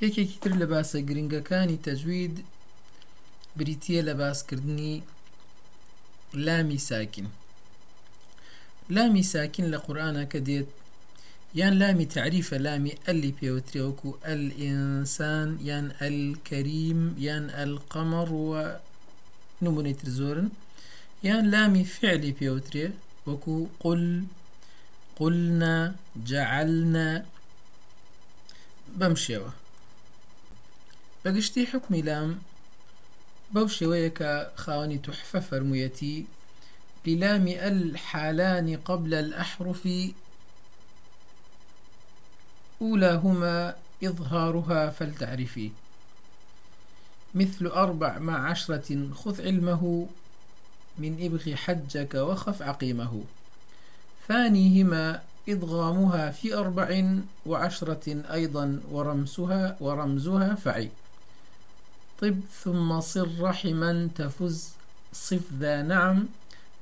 یەکێکی تر لە باسە گرنگەکانی تەجوید بریتە لە باسکردنی لامی ساکن لامی ساکن لە قورآانە کە دێت یان لامی تعریفە لامی ئەلی پێوترێوەکو ئەل ئینسان یان ئەلکەریم یان ئەلقەمەڕ وە نمونەی تر زۆرن. یان لامی فعلی پێوترێ وەکو قل قلنا جعلنا بەم شێوە. بەگشتی حکمی لام بەو شێوەیە کە خاوەنی تحفە فەرموویەتی بلام الحالان قبل الأحرف أولاهما إظهارها فلتعرفي مثل أربع مع عشرة خذ علمه من إبغ حجك وخف عقيمه. ثانيهما إضغامها في أربع وعشرة أيضا ورمسها ورمزها فعي. طب ثم صر رحما تفز. صف ذا نعم.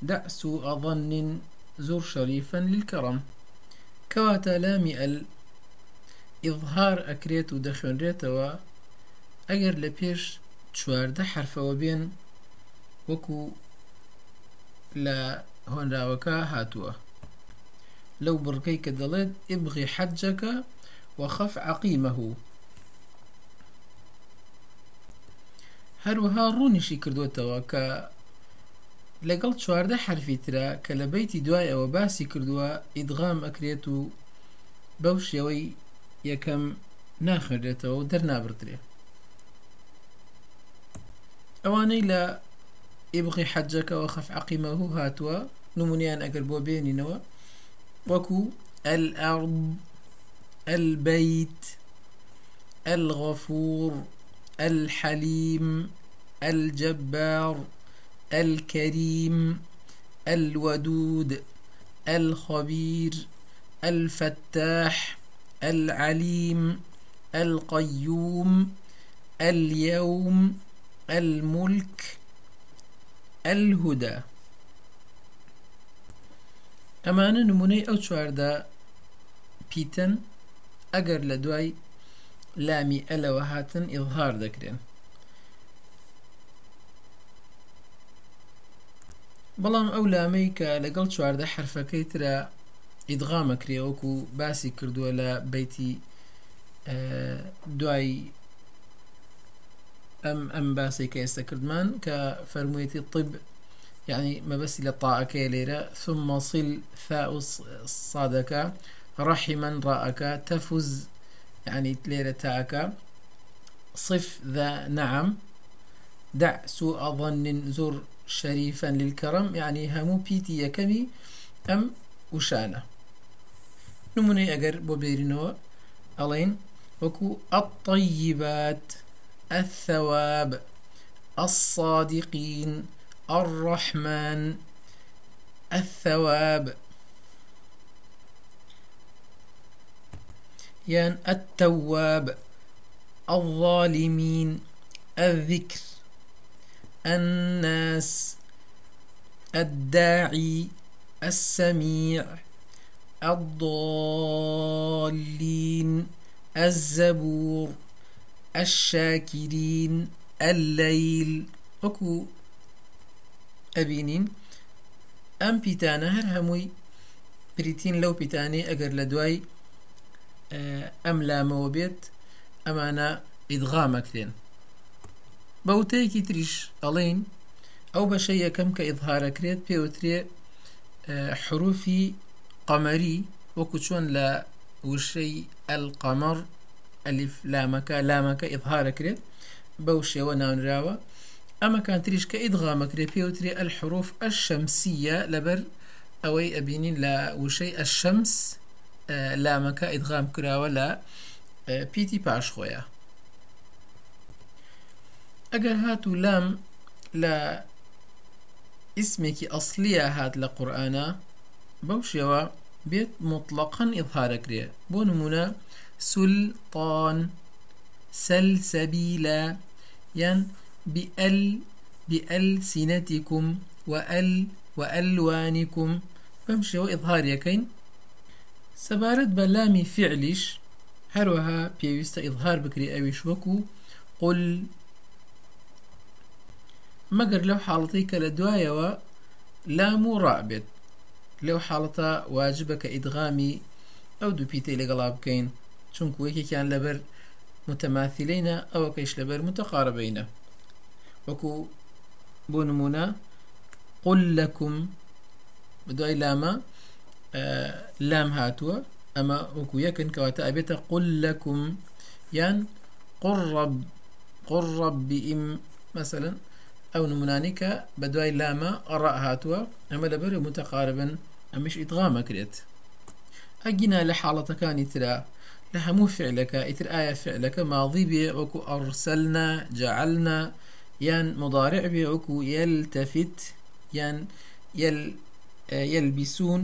دع سوء ظن زر شريفا للكرم. كواتا لام إظهار أكريت ودخل ريتوا أجر لبيش چواردە حرفەوە بێن وەکو لە هۆنراوەکە هاتووە لەو بڕکەی کە دەڵێت ئبغی حەجەکە وەخەف عقیمەه هەروەها ڕوونیشی کردوێتەوە کە لەگەڵ چواردە حرفی ترا کە لە بیتی دوای ئەوە باسی کردووە ئیدغام ئەکرێت و بەو شێوەی یەکەم ناخێتەوە و دەرنابرترێ ئەوانەی لە ئێبغی حەجەکەەوە خەف عقیمەه هاتووە نمونیان ئەگەر بۆ بێنینەوە وەکو الأرض البيت الغفور الحليم الجبار الكريم الودود الخبير الفتاح العليم القيوم اليوم الملك الهدى. ئەمانە نمونەی ئەو چواردە پیتەن ئەگەر لە دوای لامی ئەلەوە هاتن ئیڵهار دەکرێن بەڵام ئەو لامەی کە لەگەڵ چواردە حرفەکەی ترە ئیدغامەکرێوەکو باسی کردووە لە بیتی دوای أم أم باسي كيستا كردمان كفرمويتي الطب يعني ما بس لطاءك ليرة ثم صل ثاء صادك رحما راءك تفز يعني ليرة تاءك صف ذا نعم. دع سوء ظن زر شريفا للكرم. يعني همو بيتي يكمي أم وشانه. نموني أجر بوبيرينو. ألين. وكو الطيبات الثواب الصادقين الرحمن الثواب. يعني التواب الظالمين الذكر الناس الداعي السميع الضالين الزبور الشاكرين الليل. وكو أبينين. أم بيتانا هر هموي بريتين لو بيتاني أجر لدواي. أم لا موبيت أمانا إدغام كرين بەوتەیەکی تریش ئەڵین ئەو بەشە یەکەم کە ئیظهارەکرێت پێوترێ حروفی قەمەری وەکو چۆن لە وشەی ئەلقەمەڕ ئەلیف لامەکە لامەکە ئظهارەکرێت بەو شێوە ناونراوە. ئەمە کانتریش کە ئیدغامەکرێ پێوترێ الحروف الشەمسیە لەبەر ئەوەی ئەبینین لە وشەی ئەشەمس لامەکە ئیدغام کراوە لە پیتی پاشخۆیە ئەگەر هات و لام لە اسمێکی ئەسلیە هات لە قورآانە بەو شێوە بێت مطلقا ئظهارەکرێ بۆ نمونە سلطان سلسبيلا. ين بأل بألسنتكم وأل وألوانكم. فمشي وإظهار يكين. سبارت بلامي فعلش هەروەها پێویستە ئیظهار بکری ئەویش قل مەگەر لەو حاڵەتی کە لە دوایەوە لام و ڕابێت لەو حاڵەتە واجبە کە ئیدغامی ئەو دوو پیتەی لەگەڵا بکەین چونکو یەکێکیان لەبەر متەماثلینە ئەوە کەیش لەبەر متەقاربینە وەکو بۆ نمونە قل لەکم بدوای لامە لام هاتووە ئەمە وەکو یەکن کەواتە ئەبێتە قل لەکم یان قڕب قڕب بئیم مثلا ئەو نمونانی کە بە دوای لامە ئەڕە هاتووە ئەمە لەبەر متەقاربن ئەمش ئیدغامەکرێت ئەگینا لە حاڵەتەکانی ترا لە هەموو فعلەکە ئیتر ئایا فعلەکە ماضی بێ وەکو ئەڕسەلنا جعلنا. یان مضارع بێ وەکو يلتفت. یان يل يلبسون.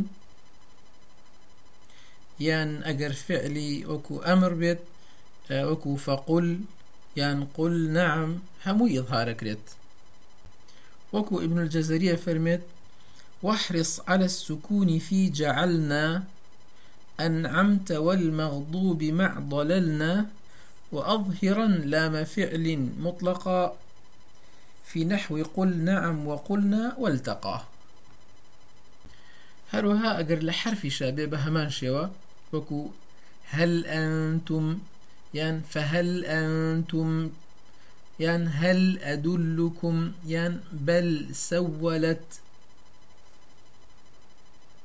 یان ئەگەر فعلی وەکو ئەمر بێت وەکو فەقل یان قل نعم هەموو ئظهارەکرێت وەکو ابن الجزرية فرمت واحرص على السكون في جعلنا أنعمت والمغضوب مع ضللنا وأظهرا لام فعل مطلقا في نحو قل نعم وقلنا والتقى. هروها أجر لحرف شابه بهمان شوا. وكو هل أنتم يعني فهل أنتم يعني هل أدلكم يعني بل سولت